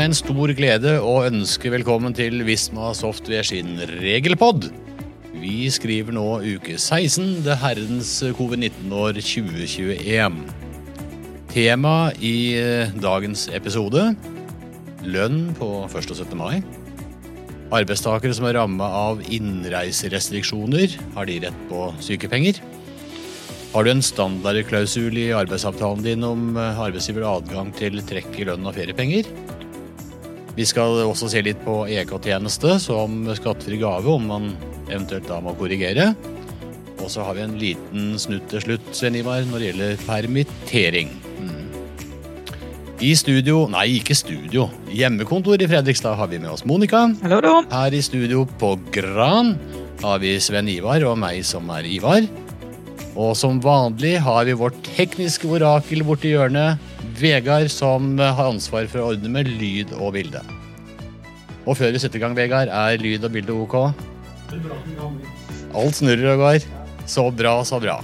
med en stor glede å ønske velkommen til Visma Software sin regelpod. Vi skriver nå uke 16, det herrens covid-19-år 2021. Tema i eh, dagens episode lønn på 1. og 17. mai. Arbeidstakere som er ramma av innreiserestriksjoner, har de rett på sykepenger? Har du en standardklausul i arbeidsavtalen din om eh, arbeidsgiver adgang til trekk i lønn og feriepenger? Vi skal også se litt på EK-tjeneste som skattefri gave, om man eventuelt da må korrigere. Og så har vi en liten snutt til slutt, Sven Ivar, når det gjelder permittering. I studio, nei ikke studio, hjemmekontor i Fredrikstad har vi med oss Monica. Hallo, da. Her i studio på Gran har vi Sven Ivar og meg som er Ivar. Og som vanlig har vi vårt tekniske orakel borti hjørnet, Vegard, som har ansvar for å ordne med lyd og bilde. Og før vi setter i gang, Vegard, er lyd og bilde ok? Alt snurrer og går. Så bra, så bra.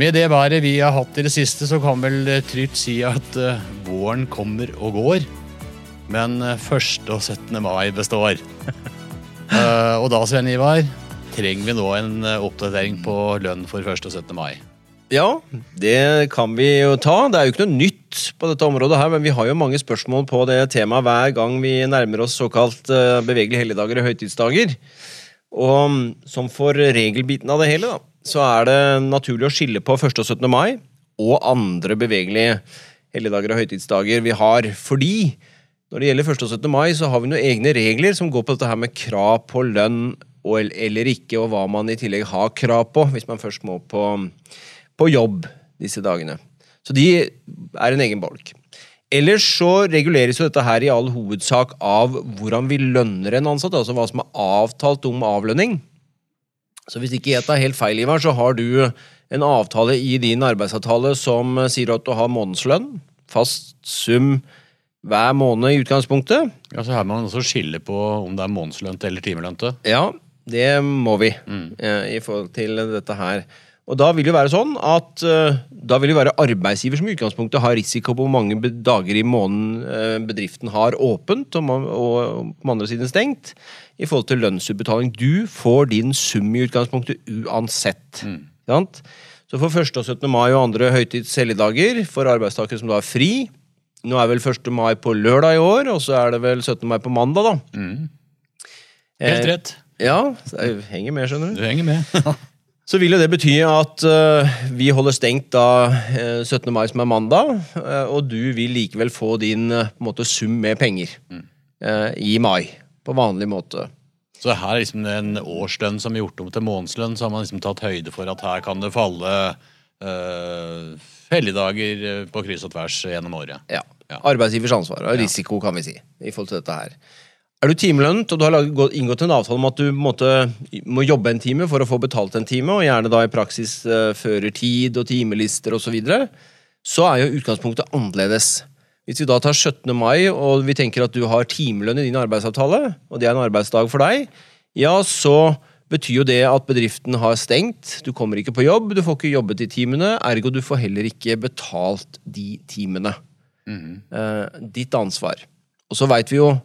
Med det været vi har hatt i det siste, så kan vel eh, trygt si at eh, våren kommer og går. Men eh, 1. og 17. mai består. Eh, og da, Sven Ivar, trenger vi nå en eh, oppdatering på lønn for 1. og 17. mai. Ja, det kan vi jo ta. Det er jo ikke noe nytt på dette området her, men vi har jo mange spørsmål på det temaet hver gang vi nærmer oss såkalt eh, bevegelige helligdager og høytidsdager. Og som for regelbiten av det hele, da, så er det naturlig å skille på 1. og 17. mai og andre bevegelige helligdager og høytidsdager vi har. Fordi når det gjelder 1. og 17. mai, så har vi noen egne regler som går på dette her med krav på lønn og, eller ikke, og hva man i tillegg har krav på hvis man først må på, på jobb disse dagene. Så de er en egen bolk. Ellers så reguleres jo dette her i all hovedsak av hvordan vi lønner en ansatt, altså hva som er avtalt om avlønning. Så hvis ikke jeg tar helt feil, Ivar, så har du en avtale i din arbeidsavtale som sier at du har månedslønn, fast sum hver måned i utgangspunktet. Ja, så her må man også skille på om det er månedslønt eller timelønte. Ja, det må vi mm. i forhold til dette her. Og da vil det være sånn at eh, da vil det være arbeidsgiver som i utgangspunktet har risiko på hvor mange dager i måneden eh, bedriften har åpent og, og på den andre siden stengt, i forhold til lønnsutbetaling. Du får din sum i utgangspunktet uansett. Sant? Så for 1. og 17. mai og andre høytids helligdager for arbeidstakere som da er fri Nå er vel 1. mai på lørdag i år, og så er det vel 17. mai på mandag, da. Helt Eh, rett. Ja, så jeg henger med, skjønner du. Du henger med. Så vil jo det bety at eh, vi holder stengt da eh, 17. mai, som er mandag, eh, og du vil likevel få din eh, måte, sum med penger eh, i mai. På vanlig måte. Så her er liksom en årslønn som er gjort om til månedslønn, så har man liksom tatt høyde for at her kan det falle uh, helligdager på kryss og tvers gjennom året. Ja. Ja. Arbeidsgivers ansvar og risiko, kan vi si, i forhold til dette her. Er du timelønnet, og du har inngått en avtale om at du måtte, må jobbe en time for å få betalt en time, og gjerne da i praksis uh, fører tid og timelister osv., så, videre, så er jo utgangspunktet annerledes. Hvis vi da tar 17. mai, og vi tenker at du har timelønn i din arbeidsavtale, og det er en arbeidsdag for deg, ja, så betyr jo det at bedriften har stengt, du kommer ikke på jobb, du får ikke jobbet de timene, ergo du får heller ikke betalt de timene. Eh, ditt ansvar. Og så veit vi jo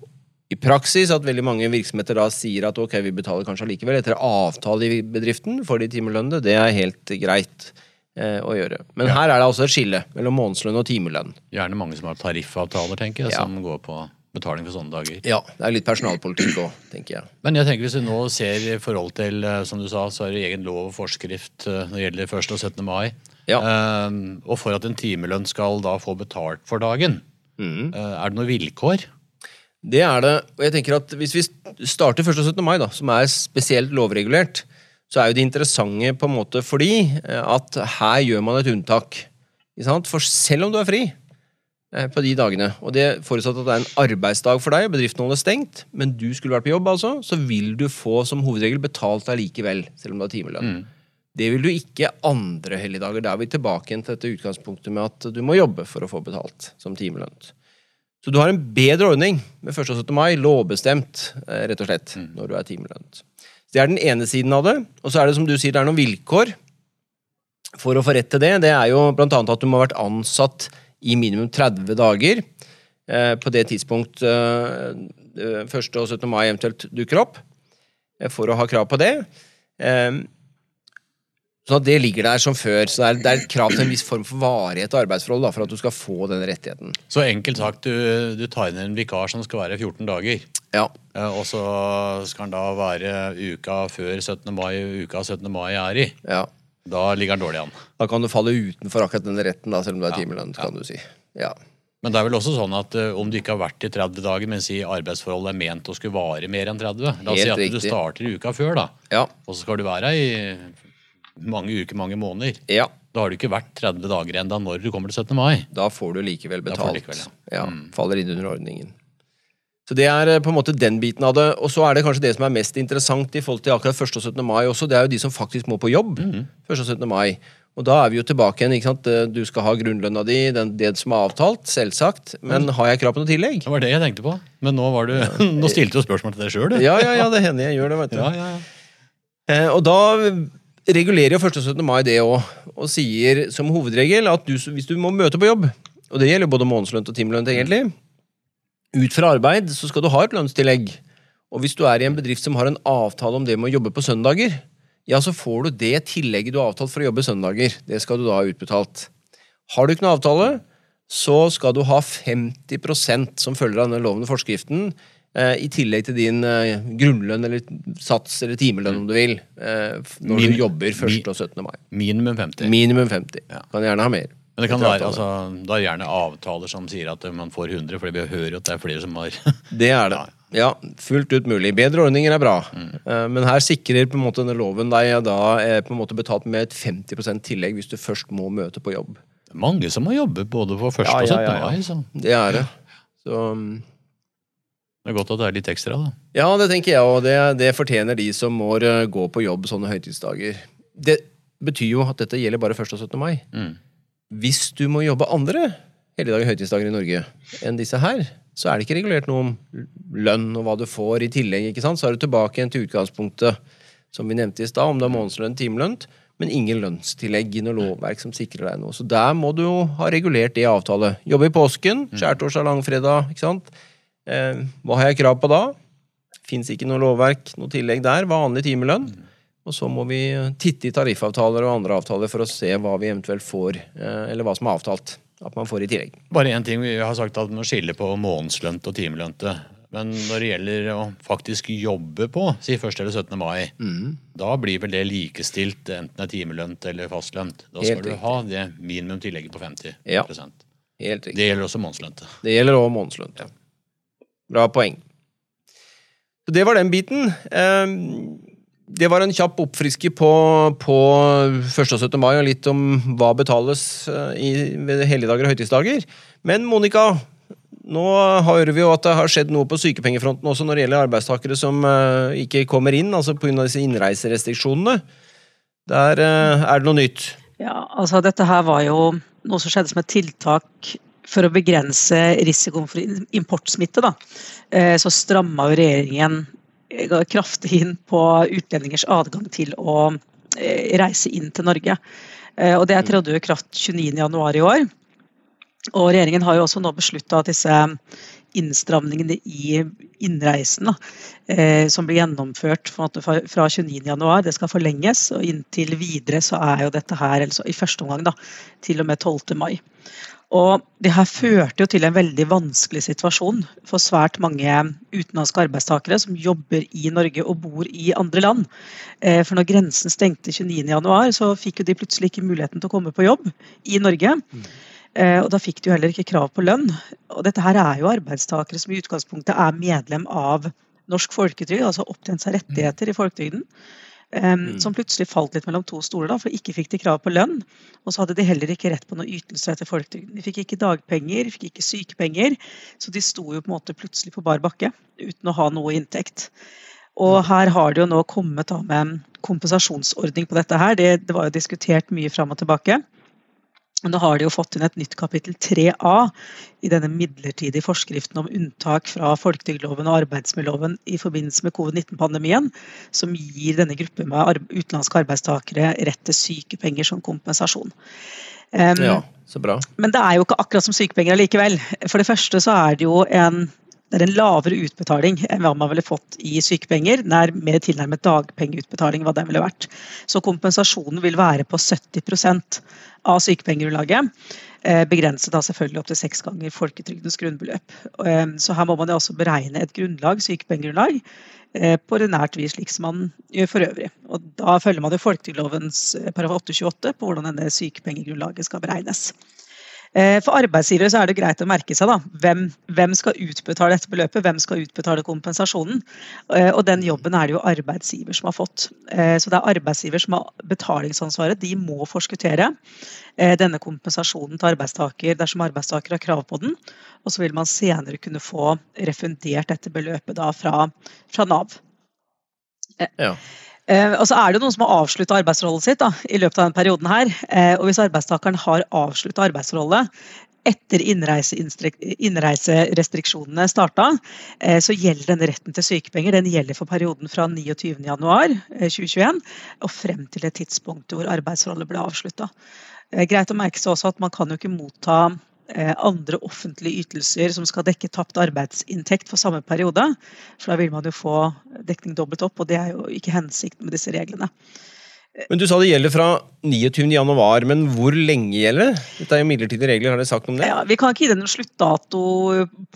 i praksis at veldig mange virksomheter da sier at ok, vi betaler kanskje allikevel etter avtale i bedriften for de timelønnede. Det er helt greit eh, å gjøre. Men her er det altså et skille mellom månedslønn og timelønn. Gjerne mange som har tariffavtaler, tenker jeg, Ja. som går på betaling for sånne dager. Ja, det er litt personalpolitikk òg, tenker jeg. Men jeg tenker hvis vi nå ser i forhold til, øh, som du sa, så er det egen lov og forskrift øh, når det gjelder 1. og 17. mai. Ja. Eh, og for at en timelønn skal da få betalt for dagen, mm. eh, er det noen vilkår? Det er det. Og jeg tenker at hvis vi starter 1. og 17. mai, da, som er spesielt lovregulert, så er jo det interessante på en måte fordi eh, at her gjør man et unntak. For selv om du er fri eh, på de dagene, og det forutsatt at det er en arbeidsdag for deg, bedriften holder stengt, men du skulle vært på jobb, altså, så vil du få som hovedregel betalt deg likevel, selv om du har timelønn. Det vil du ikke andre helligdager. Da er vi tilbake til dette utgangspunktet med at du må jobbe for å få betalt som timelønn. Så du har en bedre ordning med 1. og 17. mai, lovbestemt, eh, rett og slett, når du er timelønnet. Det er den ene siden av det. Og så er det som du sier, det er noen vilkår for å få rett til det. Det er jo annet at du må ha vært ansatt i minimum 30 dager eh, på det tidspunkt eh, eh, 1. og 17. mai eventuelt dukker opp, eh, for å ha krav på det. Eh, Sånn at det ligger der som før. Så det er, det er et krav til en viss form for varighet og arbeidsforhold da, for at du skal få den rettigheten. Så enkelt sagt, du, du tar inn en vikar som skal være 14 dager. Ja, eh, Og så skal han da være uka før 17. mai, uka 17. mai er i. ja. Da ligger han dårlig an. Da kan du falle utenfor akkurat den retten, da, selv om du er Ja, timelønn, ja. kan du si. Ja. Men det er vel også sånn at uh, om du ikke har vært i 30 dager, men si arbeidsforholdet er ment å skulle vare mer enn 30 La oss si at du starter i uka før, da. Ja. Og så skal du være her i mange uker, mange måneder. ja. Da har du ikke vært 30 dager enda når du kommer til 17. mai. Da får du likevel betalt. du likevel, ja. ja. Faller inn under ordningen. Så det er eh, på en måte den biten av det. Og så er det kanskje det som er mest interessant i forhold til akkurat 1. og 17. mai også. Det er jo de som faktisk må på jobb 1. og 17. mai. Og da er vi jo tilbake igjen. ikke sant? Du skal ha grunnlønna di, den, det som er avtalt, selvsagt. Men har jeg krav på noe tillegg? Det var det jeg tenkte på. Men nå, var du, nå stilte du spørsmål til deg sjøl, du. Ja, ja, ja, det hender jeg gjør det, vet du. ja, ja, ja. Eh, og da regulerer jo 1. og 17. mai det òg, og sier som hovedregel at du, hvis du må møte på jobb, og det gjelder både månedslønn og timelønn egentlig, ut fra arbeid så skal du ha et lønnstillegg. Og hvis du er i en bedrift som har en avtale om det med å jobbe på søndager, ja, så får du det tillegget du har avtalt for å jobbe søndager. Det skal du da ha utbetalt. Har du ikke noen avtale, så skal du ha 50% som følger av denne loven og forskriften, i tillegg til din eh, grunnlønn eller sats eller timelønn, om du vil, eh, når Min- du jobber 1. mi- og 17. mai. Minimum 50. Minimum 50. Ja. Kan gjerne ha mer. Men det kan være, altså, da er det gjerne avtaler som sier at man får 100, fordi vi hører at det er flere som har Det er det. Ja, fullt ut mulig. Bedre ordninger er bra. Mm. Eh, Men her sikrer på en måte denne loven deg da er på en måte betalt med et 50% tillegg hvis du først må møte på jobb. mange som må jobbe både på 1. Ja, og 17. ja, ja, ja. mai. Så Det er det. Så mm, det er godt at det er litt ekstra, da. Ja, det tenker jeg, og det, det fortjener de som må eh, gå på jobb sånne høytidsdager. Det betyr jo at dette gjelder bare 1. og 17. mai. Mm. Hvis du må jobbe andre helligdager høytidsdager i Norge enn disse her, så er det ikke regulert noe om lønn og hva du får i tillegg. ikke sant? Så er du tilbake igjen til utgangspunktet som vi nevnte i stad, om det er månedslønn, timelønn, men ingen lønnstillegg i noe lovverk som sikrer deg noe. Så der må du jo ha regulert det i avtale. Jobbe i påsken, skjærtorsdag, langfredag, ikke sant. Eh, hva har jeg krav på da? Fins ikke noe lovverk, noe tillegg der. Vanlig timelønn. Og så må vi titte i tariffavtaler og andre avtaler for å se hva vi eventuelt får, eh, eller hva som er avtalt at man får i tillegg. Bare én ting. Vi har sagt at man skille på månedslønt og timelønte. Men når det gjelder å faktisk jobbe på, si 1. eller 17. mai, Mm. da blir vel det likestilt, enten det er timelønt eller fastlønt. Da Helt skal du riktig. ha det minimum tillegget på 50 Ja. Helt riktig. Det gjelder også månedslønte. Det gjelder òg månedslønn. Bra poeng. Så det var den biten. Eh, Det var en kjapp oppfriske på, på 1. og 17. mai, og litt om hva betales eh, i, ved helligdager og høytidsdager. Men Monica, nå hører vi jo at det har skjedd noe på sykepengefronten også når det gjelder arbeidstakere som eh, ikke kommer inn, altså pga. disse innreiserestriksjonene. Der eh, er det noe nytt. Ja, altså dette her var jo noe som skjedde som et tiltak for å begrense risikoen for importsmitte. Da. Eh, Så stramma regjeringen eh, kraftig inn på utlendingers adgang til å eh, reise inn til Norge. Og det trådte i kraft 29.1 i år. Og regjeringen har jo også nå beslutta at disse innstramningene i innreisen da, eh, som blir gjennomført fra fra 29.1, det skal forlenges. Og inntil videre så er jo dette her, altså i første omgang, da, til og med 12. mai. Og det her førte jo til en veldig vanskelig situasjon for svært mange utenlandske arbeidstakere som jobber i Norge og bor i andre land. Eh, For når grensen stengte 29.1, så fikk jo de plutselig ikke muligheten til å komme på jobb i Norge. Eh, Og da fikk de jo heller ikke krav på lønn. Og dette her er jo arbeidstakere som i utgangspunktet er medlem av norsk folketrygd, altså opptjent seg rettigheter i folketrygden. em, Som plutselig falt litt mellom to stoler, da, for ikke fikk de krav på lønn. Og så hadde de heller ikke rett på noen ytelser etter folketrygden. De fikk ikke dagpenger, de fikk ikke sykepenger. Så de sto jo på en måte plutselig på bar bakke uten å ha noe inntekt. Og her har det jo nå kommet da med en kompensasjonsordning på dette her. Det, det var jo diskutert mye fram og tilbake. Nå har de jo fått inn et nytt kapittel 3a i denne midlertidige forskriften om unntak fra folketrygdloven og arbeidsmiljøloven i forbindelse med covid-19-pandemien, som gir denne gruppen med utenlandske arbeidstakere rett til sykepenger som kompensasjon. Um, Ja, så bra. Men det er jo ikke akkurat som sykepenger allikevel. For det første så er det jo en, det er en lavere utbetaling enn hva man ville fått i sykepenger. Er mer tilnærmet dagpengeutbetaling hva den ville vært. Så kompensasjonen vil være på 70 av sykepengegrunnlaget. eh, Begrenset da selvfølgelig opp til seks ganger folketrygdens grunnbeløp. Eh, Så her må man jo også beregne et grunnlag, sykepengegrunnlag, eh, på ordinært vis, slik som man gjør for øvrig. Og da følger man jo folketrygdlovens paragraf 828 på hvordan denne sykepengegrunnlaget skal beregnes. Eh, For arbeidsgivere så er det greit å merke seg da, hvem, hvem skal utbetale dette beløpet, hvem skal utbetale kompensasjonen. Eh, Og den jobben er det jo arbeidsgiver som har fått. Eh, Så det er arbeidsgiver som har betalingsansvaret. De må forskuttere denne kompensasjonen til arbeidstaker dersom arbeidstaker har krav på den. Og så vil man senere kunne få refundert dette beløpet da fra, fra Nav. Ja. Eh, og så er det noen som har avslutta arbeidsrollen sitt da, i løpet av denne perioden. her, eh, og Hvis arbeidstakeren har avslutta arbeidsrollen etter innreiserestriksjonene starta, eh, så gjelder denne retten til sykepenger den gjelder for perioden fra 29.1.2021 og frem til det tidspunktet hvor arbeidsrollen ble avslutta. Greit å merke seg også at man kan jo ikke motta andre offentlige ytelser som skal dekke tapt arbeidsinntekt for samme periode. For da vil man jo få dekning dobbelt opp, og det er jo ikke hensikten med disse reglene. Men Du sa det gjelder fra 29. januar, men hvor lenge gjelder det? Dette er jo midlertidige regler, har dere sagt om det? Ja, vi kan ikke gi det noen sluttdato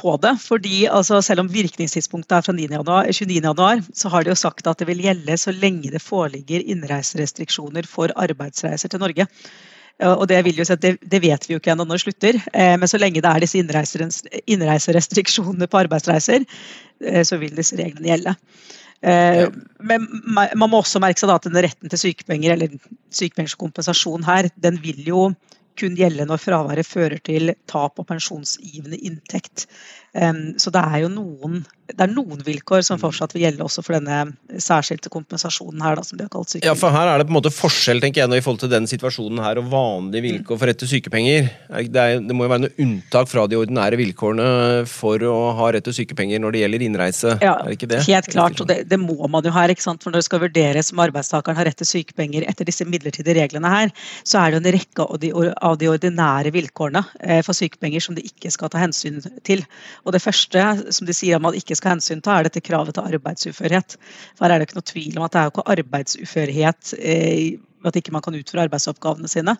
på det. fordi altså, Selv om virkningstidspunktet er fra 9. Januar, 29. januar, så har de jo sagt at det vil gjelde så lenge det foreligger innreiserestriksjoner for arbeidsreiser til Norge. Og det, vil jo si at det, det vet vi jo ikke ennå når det slutter, eh, men så lenge det er disse innreiserestriksjonene på arbeidsreiser, eh, så vil disse reglene gjelde. Eh, Ja. Men man må også merke seg da at denne retten til sykepenger eller sykepengeskompensasjon her, den vil jo kun gjelde når fraværet fører til tap av pensjonsgivende inntekt. Så det er jo noen, det er noen vilkår som fortsatt vil gjelde også for denne særskilte kompensasjonen her, da, som de har kalt sykepenger. Ja, for her er det på en måte forskjell tenker jeg, når i forhold til den situasjonen her og vanlige vilkår for rett til sykepenger. Er Det, er, det må jo være noe unntak fra de ordinære vilkårene for å ha rett til sykepenger når det gjelder innreise? Ja, er det ikke det? Helt klart, og det, det må man jo her. ikke sant? For Når det skal vurderes om arbeidstakeren har rett til sykepenger etter disse midlertidige reglene her, så er det en rekke av de, av de ordinære vilkårene eh, for sykepenger som de ikke skal ta hensyn til. Og Det første som de sier at man ikke skal hensynta, er dette kravet til arbeidsuførhet. For Her er det ikke noe tvil om at det er jo ikke arbeidsuførhet eh, at ikke man kan utføre arbeidsoppgavene sine.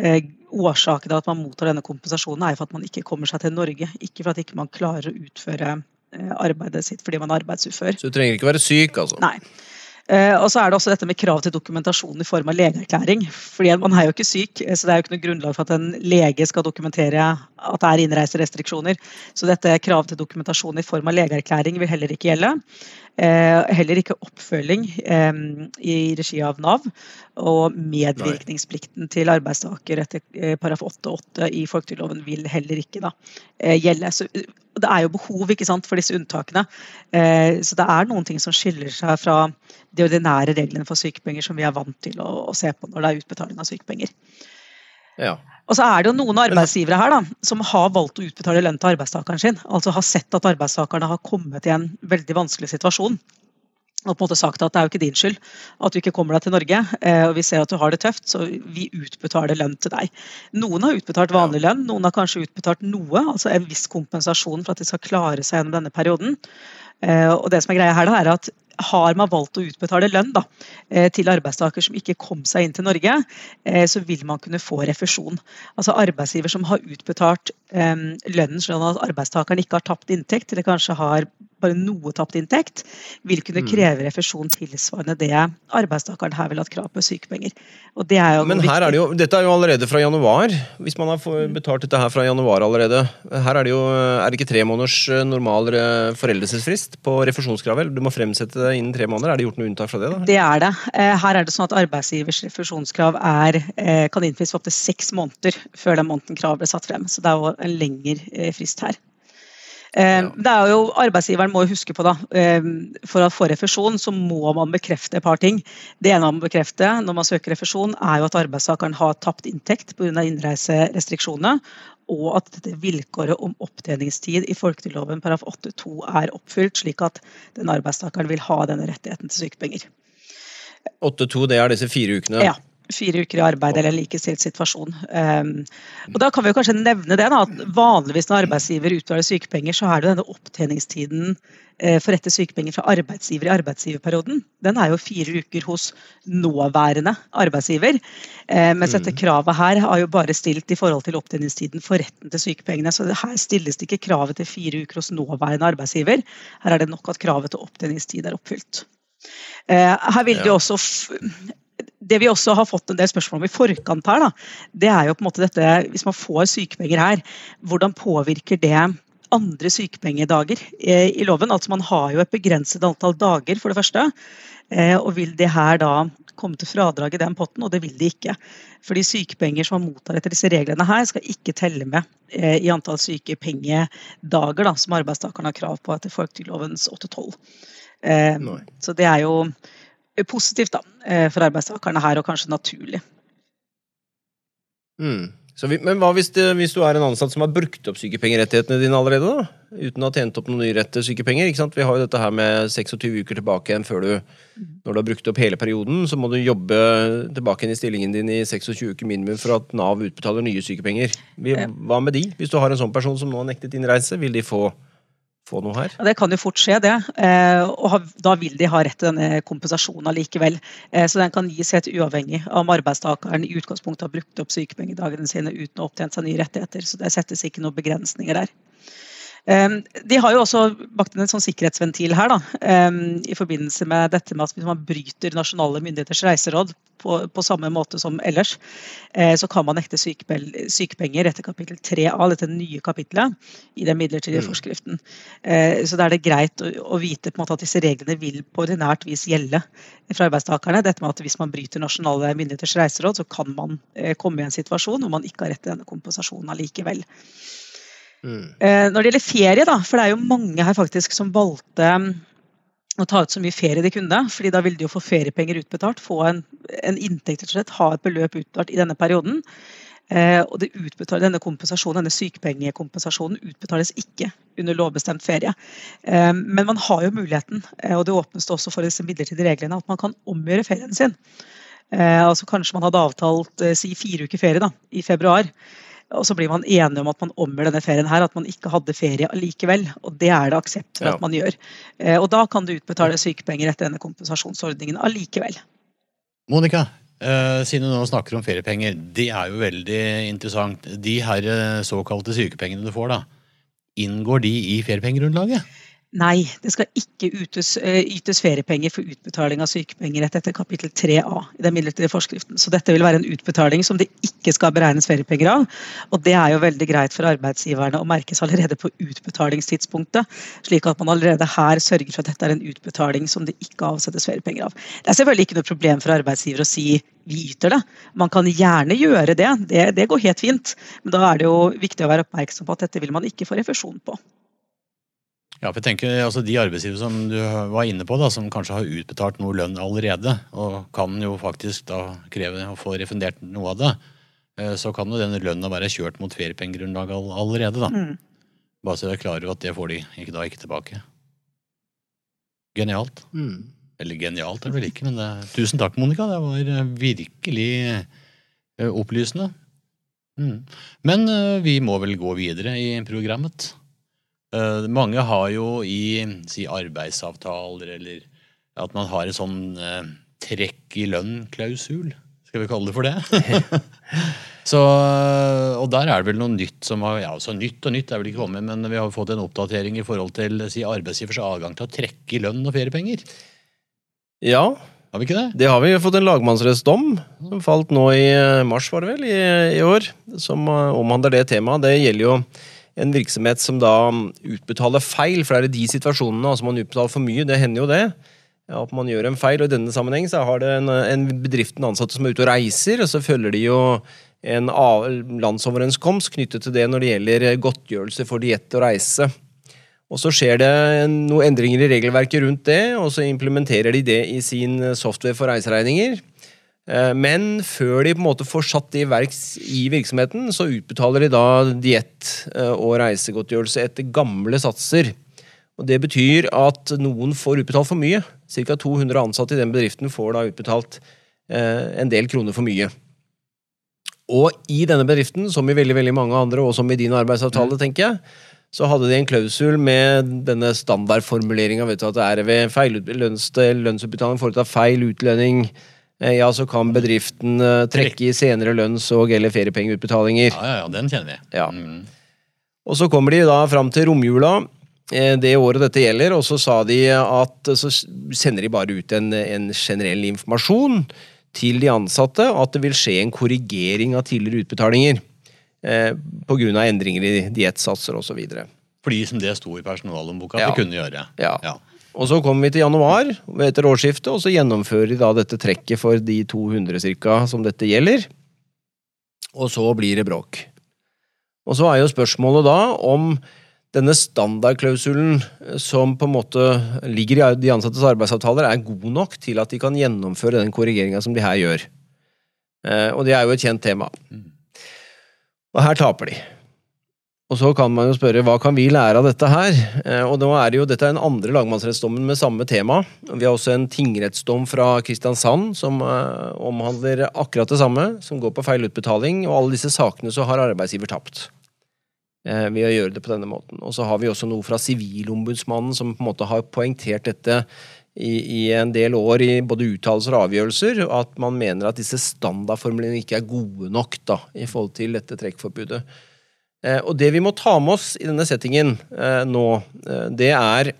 Eh, årsaken til at man mottar denne kompensasjonen er for at man ikke kommer seg til Norge, ikke for at ikke man klarer å utføre arbeidet sitt fordi man er arbeidsufør. Så du trenger ikke være syk, altså? Nei. Eh, og så er det også dette med krav til dokumentasjon i form av legeerklæring. Fordi Man er jo ikke syk, eh, så det er jo ikke noe grunnlag for at en lege skal dokumentere at det er innreiserestriksjoner. Så dette kravet til dokumentasjon i form av legeerklæring vil heller ikke gjelde. Eh, heller ikke oppfølging eh, i regi av Nav. Og medvirkningsplikten til arbeidstaker etter paraf paragraf 8-8 i folketrygdloven vil heller ikke da, eh, gjelde. Så, eh, det er jo behov ikke sant, for disse unntakene. Eh, så det er noen ting som skiller seg fra de ordinære reglene for sykepenger som vi er vant til å, å se på når det er utbetaling av sykepenger. Ja. Og så er det jo noen arbeidsgivere her da, som har valgt å utbetale lønn til arbeidstakeren sin. Altså har sett at arbeidstakerne har kommet i en veldig vanskelig situasjon. Og på en måte sagt at det er jo ikke din skyld at du ikke kommer deg til Norge. eh, og Vi ser at du har det tøft, så vi utbetaler lønn til deg. Noen har utbetalt vanlig lønn, noen har kanskje utbetalt noe, altså en viss kompensasjon for at de skal klare seg gjennom denne perioden. Eh, og det som er greia her da, er at har man valgt å utbetale lønn da, eh, til arbeidstaker som ikke kom seg inn til Norge, eh, så vil man kunne få refusjon. Altså Arbeidsgiver som har utbetalt eh, lønnen sånn at arbeidstakeren ikke har tapt inntekt, eller kanskje har bare noe tapt inntekt, vil kunne kreve refusjon tilsvarende det arbeidstakeren her vil ha hatt krav på sykepenger. Og det er jo Men her er det jo, dette er jo allerede fra januar, hvis man har betalt dette her fra januar allerede. Her er det jo er det ikke tre måneders eh, normal eh, foreldelsesfrist på refusjonskravet? Du må fremsette det innen tre måneder. Er det gjort noe unntak fra det? da? Det er det. Eh, Her er det sånn at arbeidsgivers refusjonskrav er, kan innfris opptil seks måneder før den måneden kravet ble satt frem. Så det er jo en lengre frist her. Eh, Det er jo, Arbeidsgiveren må huske på da, eh, for å få refusjon, så må man bekrefte et par ting. Det ene man må bekrefte når man søker refusjon, er jo at arbeidstakeren har tapt inntekt pga. innreiserestriksjonene, og at dette vilkåret om opptjeningstid i folketrygdloven § 8-2 er oppfylt, slik at den arbeidstakeren vil ha denne rettigheten til sykepenger. 8-2, det er disse fire ukene? Ja. Fire uker i arbeid eller en likestilt situasjon. Um, og da kan vi jo kanskje nevne det da, at Vanligvis når arbeidsgiver utbetaler sykepenger, så er det denne opptjeningstiden uh, for rett til sykepenger fra arbeidsgiver i arbeidsgiverperioden. Den er jo fire uker hos nåværende arbeidsgiver. Uh, mens dette mm. kravet her har jo bare stilt i forhold til opptjeningstiden for retten til sykepengene. Så her stilles det ikke kravet til fire uker hos nåværende arbeidsgiver. Her er det nok at kravet til opptjeningstid er oppfylt. Uh, her vil det også det vi også har fått en del spørsmål om i forkant her, da, det er jo på en måte dette Hvis man får sykepenger her, hvordan påvirker det andre sykepengedager eh, i loven? Altså Man har jo et begrenset antall dager, for det første. Eh, og vil det her da komme til fradrag i den potten? Og det vil de ikke. Fordi sykepenger som man mottar etter disse reglene her, skal ikke telle med eh, i antall sykepengedager da, som arbeidstakerne har krav på etter folketrygdlovens 812. Så det er jo positivt da, eh, for arbeidstakerne her, og kanskje naturlig. Mm. Vi, men hva hvis, det, hvis, du er en ansatt som har brukt opp sykepengerettighetene dine allerede? da? Uten å ha tjent opp noen nye rett til sykepenger? ikke sant? Vi har jo dette her med 26 uker tilbake igjen før du Når du har brukt opp hele perioden, så må du jobbe tilbake igjen i stillingen din i 26 uker minimum for at Nav utbetaler nye sykepenger. Hva med de? Hvis du har en sånn person som nå har nektet innreise, vil de få få noe her? Ja, det kan jo fort skje, det. Eh, og da vil de ha rett til denne kompensasjonen likevel. Eh, så den kan gis helt uavhengig av om arbeidstakeren i utgangspunktet har brukt opp sykepengedagene sine uten å opptjent seg nye rettigheter. Så det settes ikke noen begrensninger der. Ehm, de har jo også bakt inn en sånn sikkerhetsventil her, da, ehm, i forbindelse med dette med at hvis man bryter nasjonale myndigheters reiseråd på, på samme måte som ellers, eh, så kan man nekte sykepenger etter kapittel 3a, dette nye kapittelet, i den midlertidige mm. forskriften. Eh, så da er det greit å, å vite måte, at disse reglene vil på ordinært vis gjelde for arbeidstakerne. Dette med at Hvis man bryter nasjonale myndigheters reiseråd, så kan man eh, komme i en situasjon hvor man ikke har rett til denne kompensasjonen allikevel. Mm. Eh, når det gjelder ferie, da, for det er jo mange her faktisk som valgte mm, å ta ut så mye ferie de kunne. fordi da ville de jo få feriepenger utbetalt, få en, en inntekt, rett og slett, ha et beløp utbetalt i denne perioden. Eh, og det denne kompensasjonen, denne sykepengekompensasjonen utbetales ikke under lovbestemt ferie. Eh, men man har jo muligheten, eh, og det åpnes det også for disse midlertidige reglene, at man kan omgjøre ferien sin. Eh, altså Kanskje man hadde avtalt eh, si fire uker ferie da, i februar. Og så blir man enige om at man omgjør denne ferien her, at man ikke hadde ferie allikevel. Og det er det aksept for ja. at man gjør. Eh, og da kan du utbetale sykepenger etter denne kompensasjonsordningen allikevel. Monica, eh, siden du nå snakker om feriepenger, det er jo veldig interessant. De her eh, såkalte sykepengene du får, da, inngår de i feriepengegrunnlaget? Nei, det skal ikke ytes, eh, ytes, feriepenger for utbetaling av sykepenger etter kapittel 3a i den midlertidige forskriften. Så dette vil være en utbetaling som det ikke skal beregnes feriepenger av. Og det er jo veldig greit for arbeidsgiverne å merkes allerede på utbetalingstidspunktet. Slik at man allerede her sørger for at dette er en utbetaling som det ikke avsettes feriepenger av. Det er selvfølgelig ikke noe problem for arbeidsgiver å si vi yter det. Man kan gjerne gjøre det, det, det går helt fint. Men da er det jo viktig å være oppmerksom på at dette vil man ikke få refusjon på. Ja, for jeg tenker altså De arbeidsgivere som du var inne på, da, som kanskje har utbetalt noe lønn allerede, og kan jo faktisk da kreve å få refundert noe av det, eh, så kan jo den lønna være kjørt mot feriepengegrunnlaget allerede. da. Mm. Bare så dere er klar over at det får de ikke, da ikke tilbake. Genialt. Mm. Eller genialt er det vel ikke, men det, tusen takk, Monica. Det var eh, virkelig eh, opplysende. Mm. Men vi må vel gå videre i programmet. Uh, mange har jo i si, arbeidsavtaler eller at man har en sånn uh, trekk i lønn-klausul. Skal vi kalle det for det? så, og der er det vel noe nytt som har Ja, så nytt og nytt er vel ikke kommet, men vi har fått en oppdatering i forhold til si, arbeidsgivers adgang til å trekke i lønn og feriepenger. Ja. Har vi ikke det? Det har vi fått en lagmannsrettsdom som falt nå i eh, mars, var det vel, i, i år, som omhandler det temaet. Det gjelder jo en virksomhet som da utbetaler feil, for det er i de situasjonene altså man utbetaler for mye, det hender jo det. Ja, at man gjør en feil, og I denne sammenheng så har det en, en bedriften ansatte som er ute og reiser, og så følger de jo en landsoverenskomst knyttet til det når det gjelder godtgjørelse for diett og reise. Og Så skjer det noen endringer i regelverket rundt det, og så implementerer de det i sin software for reiseregninger. Eh, men før de på en måte får satt det i verks i virksomheten, så utbetaler de da diett eh, og reisegodtgjørelse etter gamle satser. Og Det betyr at noen får utbetalt for mye. Ca. 200 ansatte i den bedriften får da utbetalt eh, en del kroner for mye. Og i denne bedriften, som i veldig veldig mange andre, og som i din arbeidsavtale, tenker jeg, så hadde de en klausul med denne standardformuleringa at det er ved feil lønns, lønnsutbetaling foretatt feil utlønning, ja, så kan bedriften eh, trekke i senere lønns- og eller feriepengeutbetalinger. Ja, ja, ja, den kjenner vi. Ja. Mm. Og så kommer de da fram til romjula, eh, det året dette gjelder, og så sa de at så sender de bare ut en, en generell informasjon til de ansatte at det vil skje en korrigering av tidligere utbetalinger. Eh, Pga. endringer i diettsatser osv. Fordi som det sto i personalhåndboka at Ja. vi kunne gjøre. Ja. Ja. Og så kommer vi til januar etter årsskiftet, og så gjennomfører de da dette trekket for de 200 cirka som dette gjelder. Og så blir det bråk. Og så er jo spørsmålet da om denne standardklausulen som på en måte ligger i de ansattes arbeidsavtaler, er god nok til at de kan gjennomføre den korrigeringa som de her gjør. Eh, Og det er jo et kjent tema. Og her taper de. Og så kan man jo spørre hva kan vi lære av dette her? Eh, Og nå er det jo, Dette er den andre lagmannsrettsdommen med samme tema. Vi har også en tingrettsdom fra Kristiansand som eh, omhandler akkurat det samme, som går på feil utbetaling. Og alle disse sakene så har arbeidsgiver tapt eh, ved å gjøre det på denne måten. Og så har vi også noe fra Sivilombudsmannen som på en måte har poengtert dette i, i en del år i både uttalelser og avgjørelser, at man mener at disse standardformlene ikke er gode nok da, i forhold til dette trekkforbudet. Eh, og det vi må ta med oss i denne settingen eh, nå, eh, det er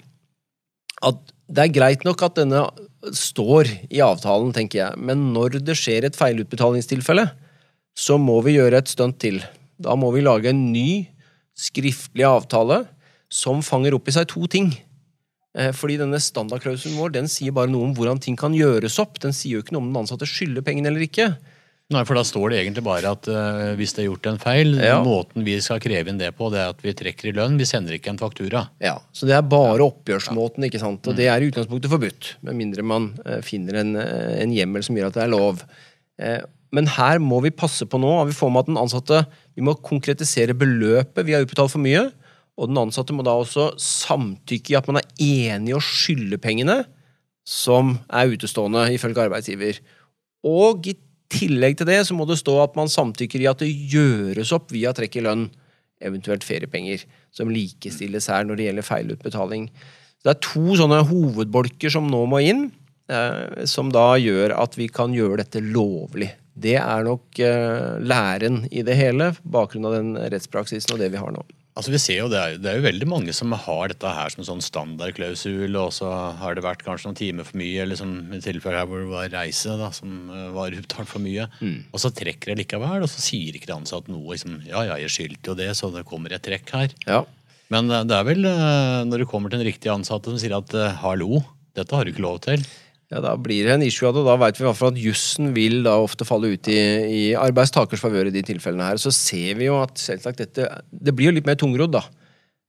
at det er greit nok at denne står i avtalen, tenker jeg, men når det skjer et feilutbetalingstilfelle, så må vi gjøre et stunt til. Da må vi lage en ny skriftlig avtale som fanger opp i seg to ting. Fordi denne standardklausulen vår den sier bare noe om hvordan ting kan gjøres opp. Den sier jo ikke noe om den ansatte skylder pengene eller ikke. Nei, for da står det egentlig bare at uh, hvis det er gjort en feil, Ja. måten vi skal kreve inn det på, det er at vi trekker i lønn. Vi sender ikke en faktura. Ja, Så det er bare oppgjørsmåten, ikke sant? og det er i utgangspunktet forbudt. Med mindre man uh, finner en, eh, en hjemmel som gjør at det er lov. Uh, men her må vi passe på nå, vi får med at den ansatte vi må konkretisere beløpet vi har utbetalt for mye. Og den ansatte må da også samtykke i at man er enig i å skylde pengene som er utestående, ifølge arbeidsgiver. Og i tillegg til det så må det stå at man samtykker i at det gjøres opp via trekk i lønn, eventuelt feriepenger, som likestilles her når det gjelder feilutbetaling. Så det er to sånne hovedbolker som nå må inn, eh, som da gjør at vi kan gjøre dette lovlig. Det er nok eh, læren i det hele, bakgrunn av den rettspraksisen og det vi har nå. Altså vi ser jo, det er, det er jo veldig mange som har dette her som sånn standardklausul, og så har det vært kanskje noen timer for mye, eller som i tilfellet her hvor det var reise da, som eh, var utbetalt for mye. Og så trekker det likevel, og så sier ikke det ansatte noe. Liksom, ja, ja, jeg skyldte jo det, så det kommer et trekk her. Ja. Men eh, det er vel eh, når du kommer til en riktig ansatte som sier at hallo, dette har du ikke lov til. Ja, Da blir det en issue og da vet vi i hvert fall at jussen vil da ofte falle ut i, i arbeidstakers favør i de tilfellene her. Så ser vi jo at selvsagt dette Det blir jo litt mer tungrodd, da.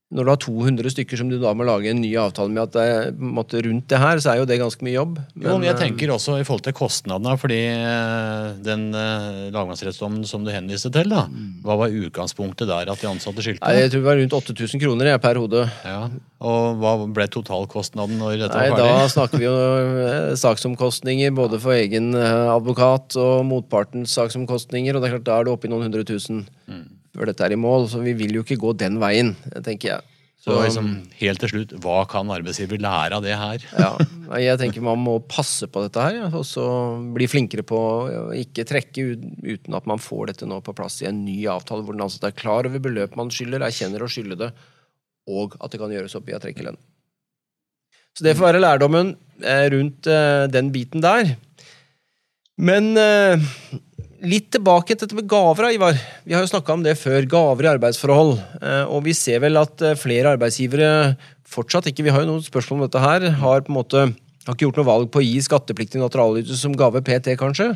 Når du har 200 stykker som du da må lage en ny avtale med, at det, er, måte rundt det her, så er jo det ganske mye jobb. jo, men jeg eh, tenker også i forhold til kostnadene, fordi eh, den eh, lagmannsrettsdommen som du henviste til, da, hva var utgangspunktet der at de ansatte skyldte? Nei, jeg tror det var rundt 8000 kroner jeg, per hode. Ja, Og hva ble totalkostnaden når dette Nei, var Da snakker vi jo saksomkostninger både for egen advokat og motpartens saksomkostninger, og det er klart da er du oppe i noen hundre tusen før dette er i mål, så vi vil jo ikke gå den veien, tenker jeg. Så liksom, helt til slutt, hva kan arbeidsgiver lære av det her? ja, jeg tenker man må passe på dette her, ja, og så bli flinkere på å ikke trekke uten at man får dette nå på plass i en ny avtale, hvor den ansatte er klar over beløp man skylder, erkjenner å skylde det, og at det kan gjøres opp via trekkelønn. Så det får være lærdommen eh, rundt eh, den biten der. Men eh, litt tilbake til dette med gaver, Ivar. Vi har jo snakka om det før. Gaver i arbeidsforhold. Eh, og vi ser vel at eh, flere arbeidsgivere fortsatt ikke Vi har jo noen spørsmål om dette her. Har på en måte har ikke gjort noe valg på å gi skattepliktig naturalytelse som gave PT, kanskje.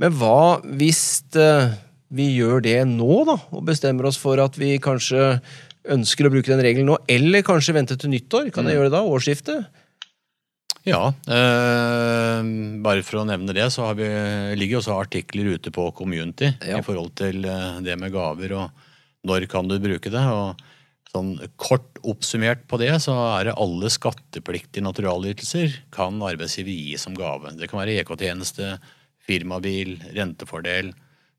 Men hva hvis eh, vi gjør det nå, da? Og bestemmer oss for at vi kanskje ønsker å bruke den regelen nå, eller kanskje vente til nyttår? Kan jeg gjøre det da? Årsskiftet? Ja, eh, bare for å nevne det, så har vi, ligger også artikler ute på Community Ja. i forhold til eh, det med gaver og når kan du bruke det. og Sånn Kort oppsummert på det, så er det alle skattepliktige naturalytelser kan arbeidsgiver gi som gave. Det kan være EK-tjeneste, firmabil, rentefordel,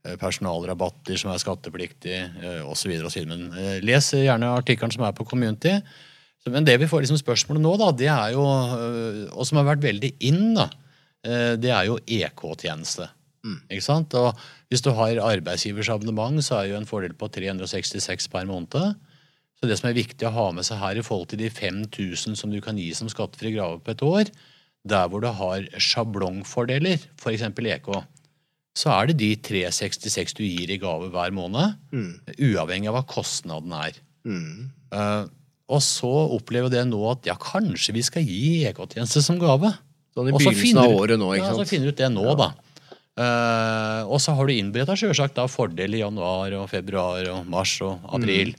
eh, personalrabatter som er skattepliktige osv. Men eh, les gjerne artikkelen som er på Community. Men det vi får liksom spørsmålet nå, da, det er jo, øh, og som har vært veldig inn, da, øh, det er jo EK-tjeneste. Ikke sant? Og hvis du har arbeidsgivers abonnement, så er jo en fordel på 366 per måned. Så det som er viktig å ha med seg her i forhold til de 5000 som du kan gi som skattefri grave på et år, der hvor du har sjablongfordeler, f.eks. EK, så er det de 366 du gir i gave hver måned, uavhengig av hva kostnaden er. Eh, og så opplever det nå at ja, kanskje vi skal gi EK-tjeneste som gave. Sånn i begynnelsen av året nå, ikke Ja, så finner du ut det nå, da. Uh, og så har du innberetta deg da fordel i januar og februar og mars og april.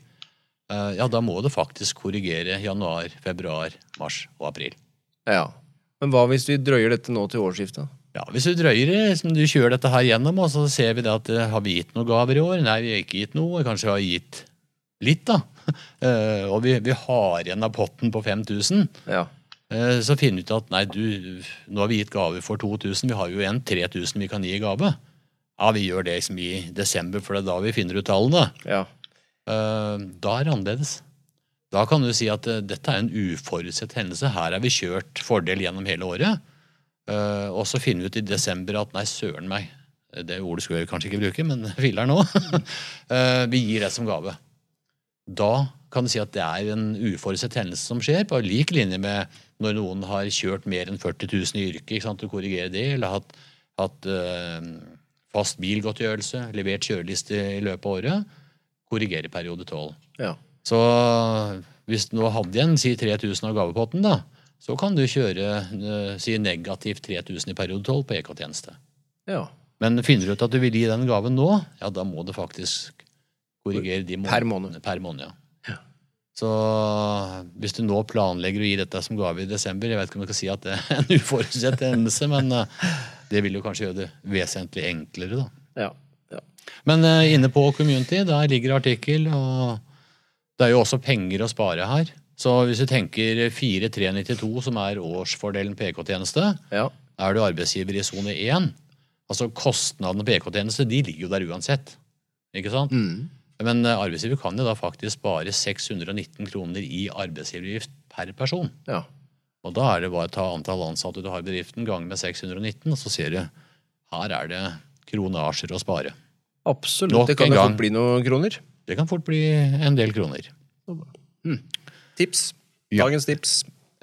Eh, ja, da må du faktisk korrigere januar, februar, mars og april. Ja. Men hva hvis vi drøyer dette nå til årsskiftet? Ja, Hvis du drøyer liksom, du kjører dette her gjennom, og så ser vi det at eh, har vi gitt noen gaver i år? Nei, vi har ikke gitt noe. Kanskje vi har gitt litt, da. Eh, og vi, vi har igjen av potten på 5000. Ja. Eh, Så finner vi ut at nei, du, nå har vi gitt gave for 2000, vi har jo igjen 3000 vi kan gi i gave. Ja, vi gjør det liksom i desember, for det er da vi finner ut tallene. ja. Eh, Da er det annerledes. Da kan du si at dette er en uforutsett hendelse. Her har vi kjørt fordel gjennom hele året. Og så finner vi ut i desember at nei, søren meg. Det ordet skulle jeg kanskje ikke bruke, men filler'n nå. Vi gir det som gave. Da kan du si at det er en uforutsett hendelse som skjer, på lik linje med når noen har kjørt mer enn 40 000 i yrket, ikke sant? og korrigerer det, eller hatt, hatt øh, fast bilgodtgjørelse, levert kjøreliste i løpet av året, korrigerer periode 12. ja. Så hvis du nå hadde igjen si 3000 av gavepotten, da, så kan du kjøre øh, si negativt 3000 i periode 12 på EK-tjeneste. ja. Men finner du ut at du vil gi den gaven nå, ja, da må du faktisk korrigere de Per måned. Per måned, ja. Ja. Så hvis du nå planlegger å gi dette som gave i desember, jeg vet ikke om jeg kan si at det er en uforutsett hendelse, men eh, det vil jo kanskje gjøre det vesentlig enklere, da. ja. ja. Men eh, inne på Community, der ligger artikkel, og det er jo også penger å spare her. Så hvis du tenker 4392, som er årsfordelen på EK-tjeneste, ja. er du arbeidsgiver i sone 1, altså kostnadene på EK-tjeneste, de ligger jo der uansett. Ikke sant? Mm. Men eh, arbeidsgiver kan jo da faktisk spare 619 kroner i arbeidsgiveravgift per person. ja. Og da er det bare å ta antall ansatte du har i bedriften, gange med 619, og så ser du her er det kronasjer å spare. Absolutt. Nok det kan jo fort bli noen kroner. Det kan fort bli en del kroner. Tips. Ja. Dagens tips.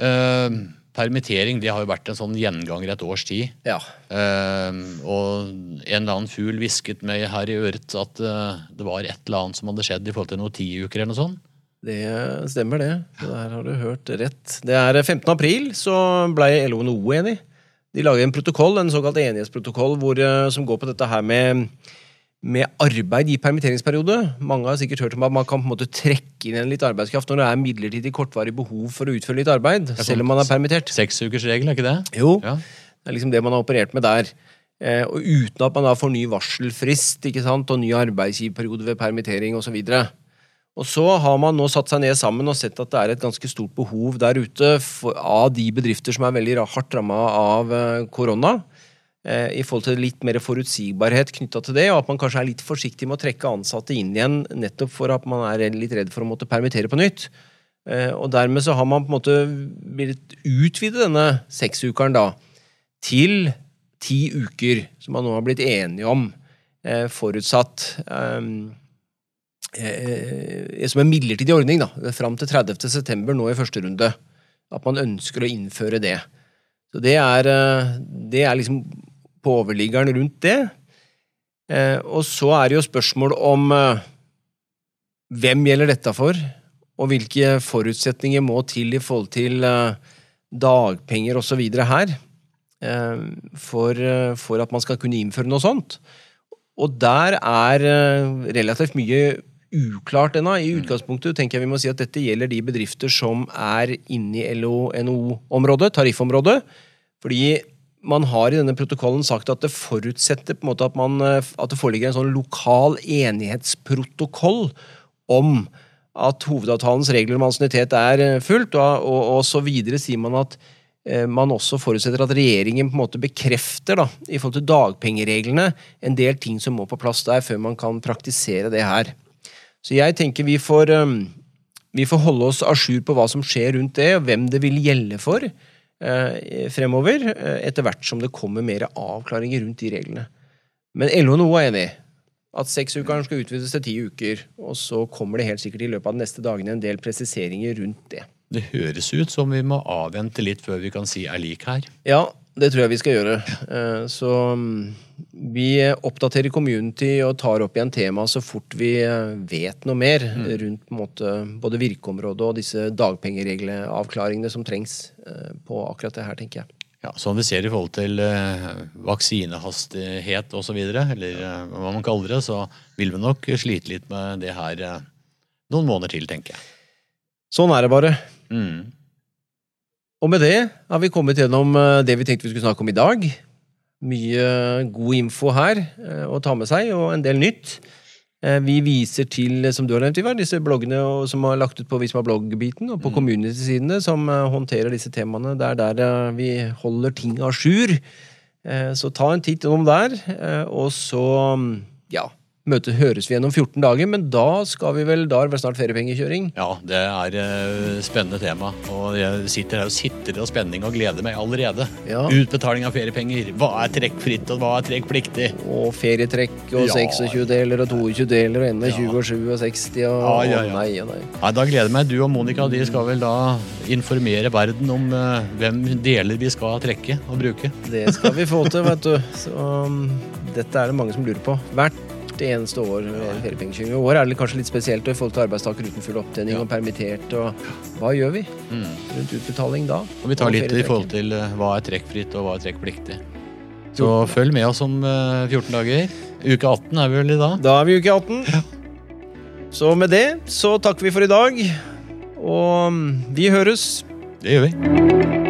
Eh, permittering det har jo vært en sånn gjenganger et års tid. Ja. Uh, og en eller annen fugl hvisket meg her i øret at uh, det var et eller annet som hadde skjedd i forhold til noen tiuker eller noe sånt. Det stemmer, det. Der har du hørt rett. Det er 15. april, så ble LO og NHO enig. De lager en protokoll, en såkalt enighetsprotokoll, hvor, eh, som går på dette her med, med arbeid i permitteringsperiode. Mange har sikkert hørt om at man kan på en måte trekke inn igjen litt arbeidskraft når det er midlertidig kortvarig behov for å utføre litt arbeid, selv om man er permittert. Seksukersregel, er ikke det? Jo, Ja. det er liksom det man har operert med der. Eh, og uten at man da får ny varselfrist ikke sant? og ny arbeidsgiverperiode ved permittering osv. Og så har man nå satt seg ned sammen og sett at det er et ganske stort behov der ute for, av de bedrifter som er veldig hardt ramma av eh, korona. Eh, I forhold til litt mer forutsigbarhet knytta til det, og at man kanskje er litt forsiktig med å trekke ansatte inn igjen nettopp for at man er litt redd for å måtte permittere på nytt. Eh, og dermed så har man på en måte villet utvide denne seksukeren da til ti uker, som man nå har blitt enige om, eh, forutsatt som en midlertidig ordning, da, fram til 30. september nå i første runde. At man ønsker å innføre det. Så det er, det er liksom på overliggeren rundt det. Eh, og så er det jo spørsmål om eh, hvem gjelder dette for, og hvilke forutsetninger må til i forhold til eh, dagpenger osv. her for, for at man skal kunne innføre noe sånt. Og der er relativt mye uklart ennå. I utgangspunktet tenker jeg vi må si at dette gjelder de bedrifter som er inne i LO-NHO-området, tariffområdet. Fordi man har i denne protokollen sagt at det forutsetter på en måte at, man, eh, at det foreligger en sånn lokal enighetsprotokoll om at hovedavtalens regler om ansiennitet er eh, fulgt, og, og, og så videre sier man at eh, man også forutsetter at regjeringen på en måte bekrefter da, i forhold til dagpengereglene en del ting som må på plass der før man kan praktisere det her. Så jeg tenker vi får, um, vi får holde oss a jour på hva som skjer rundt det, og hvem det vil gjelde for fremover, eh, etter hvert som det kommer mer avklaringer rundt de reglene. Men LO og NHO er enig. At seksukeren skal utvides til ti uker. Og så kommer det helt sikkert i løpet av de neste dagene en del presiseringer rundt det. Det høres ut som vi må avvente litt før vi kan si er lik her. Ja, det tror jeg vi skal gjøre. Eh, Så mm, vi oppdaterer community og tar opp igjen temaet så fort vi eh, vet noe mer rundt på en måte, både virkeområdet og disse dagpengeregleavklaringene som trengs eh, på akkurat det her, tenker jeg. Ja, Som vi ser i forhold til eh, vaksinehastighet osv., eller hva man kaller det, så vil vi nok slite litt med det her noen måneder til, tenker jeg. Sånn er det bare. Mm. Og med det har vi kommet gjennom eh, det vi tenkte vi skulle snakke om i dag. Mye god info her eh, å ta med seg, og en del nytt. Eh, Vi viser til, som du har nevnt, Ivar, disse bloggene som har lagt ut på Visma blogg-biten, og på community-sidene som håndterer disse temaene. Det er der vi holder ting a jour. Så ta en titt innom der, og så mm, ja, møte, høres vi igjen om 14 dager, men da skal vi vel, da er det vel snart feriepengekjøring? Ja, det er eh, spennende tema. Og jeg sitter her og sitter av spenning og gleder meg allerede. Ja. Utbetaling av feriepenger. Hva er trekkfritt, og hva er trekkpliktig? Og ferietrekk og Ja. 26 deler og 22 deler og ende Ja. 20 og 7 og 60 og Ja, ja, ja. Nei, og nei. Nei, Da gleder jeg meg. Du og Monica de skal vel da informere verden om eh, hvem deler vi skal trekke og bruke. Det skal vi få til, vet du. Så um, dette er det mange som lurer på. Hvert eneste år. I år er det kanskje litt spesielt i forhold til arbeidstakere uten full opptjening Ja. og permittert. Og hva gjør vi Mm. rundt utbetaling da? Og vi tar Og litt i forhold til eh, hva er trekkfritt og hva er trekkpliktig. Så følg med oss om eh, 14 dager. Uke 18 er vi vel i dag. Da er vi i uke 18. Så med det så takker vi for i dag. Og um, vi høres. Det gjør vi.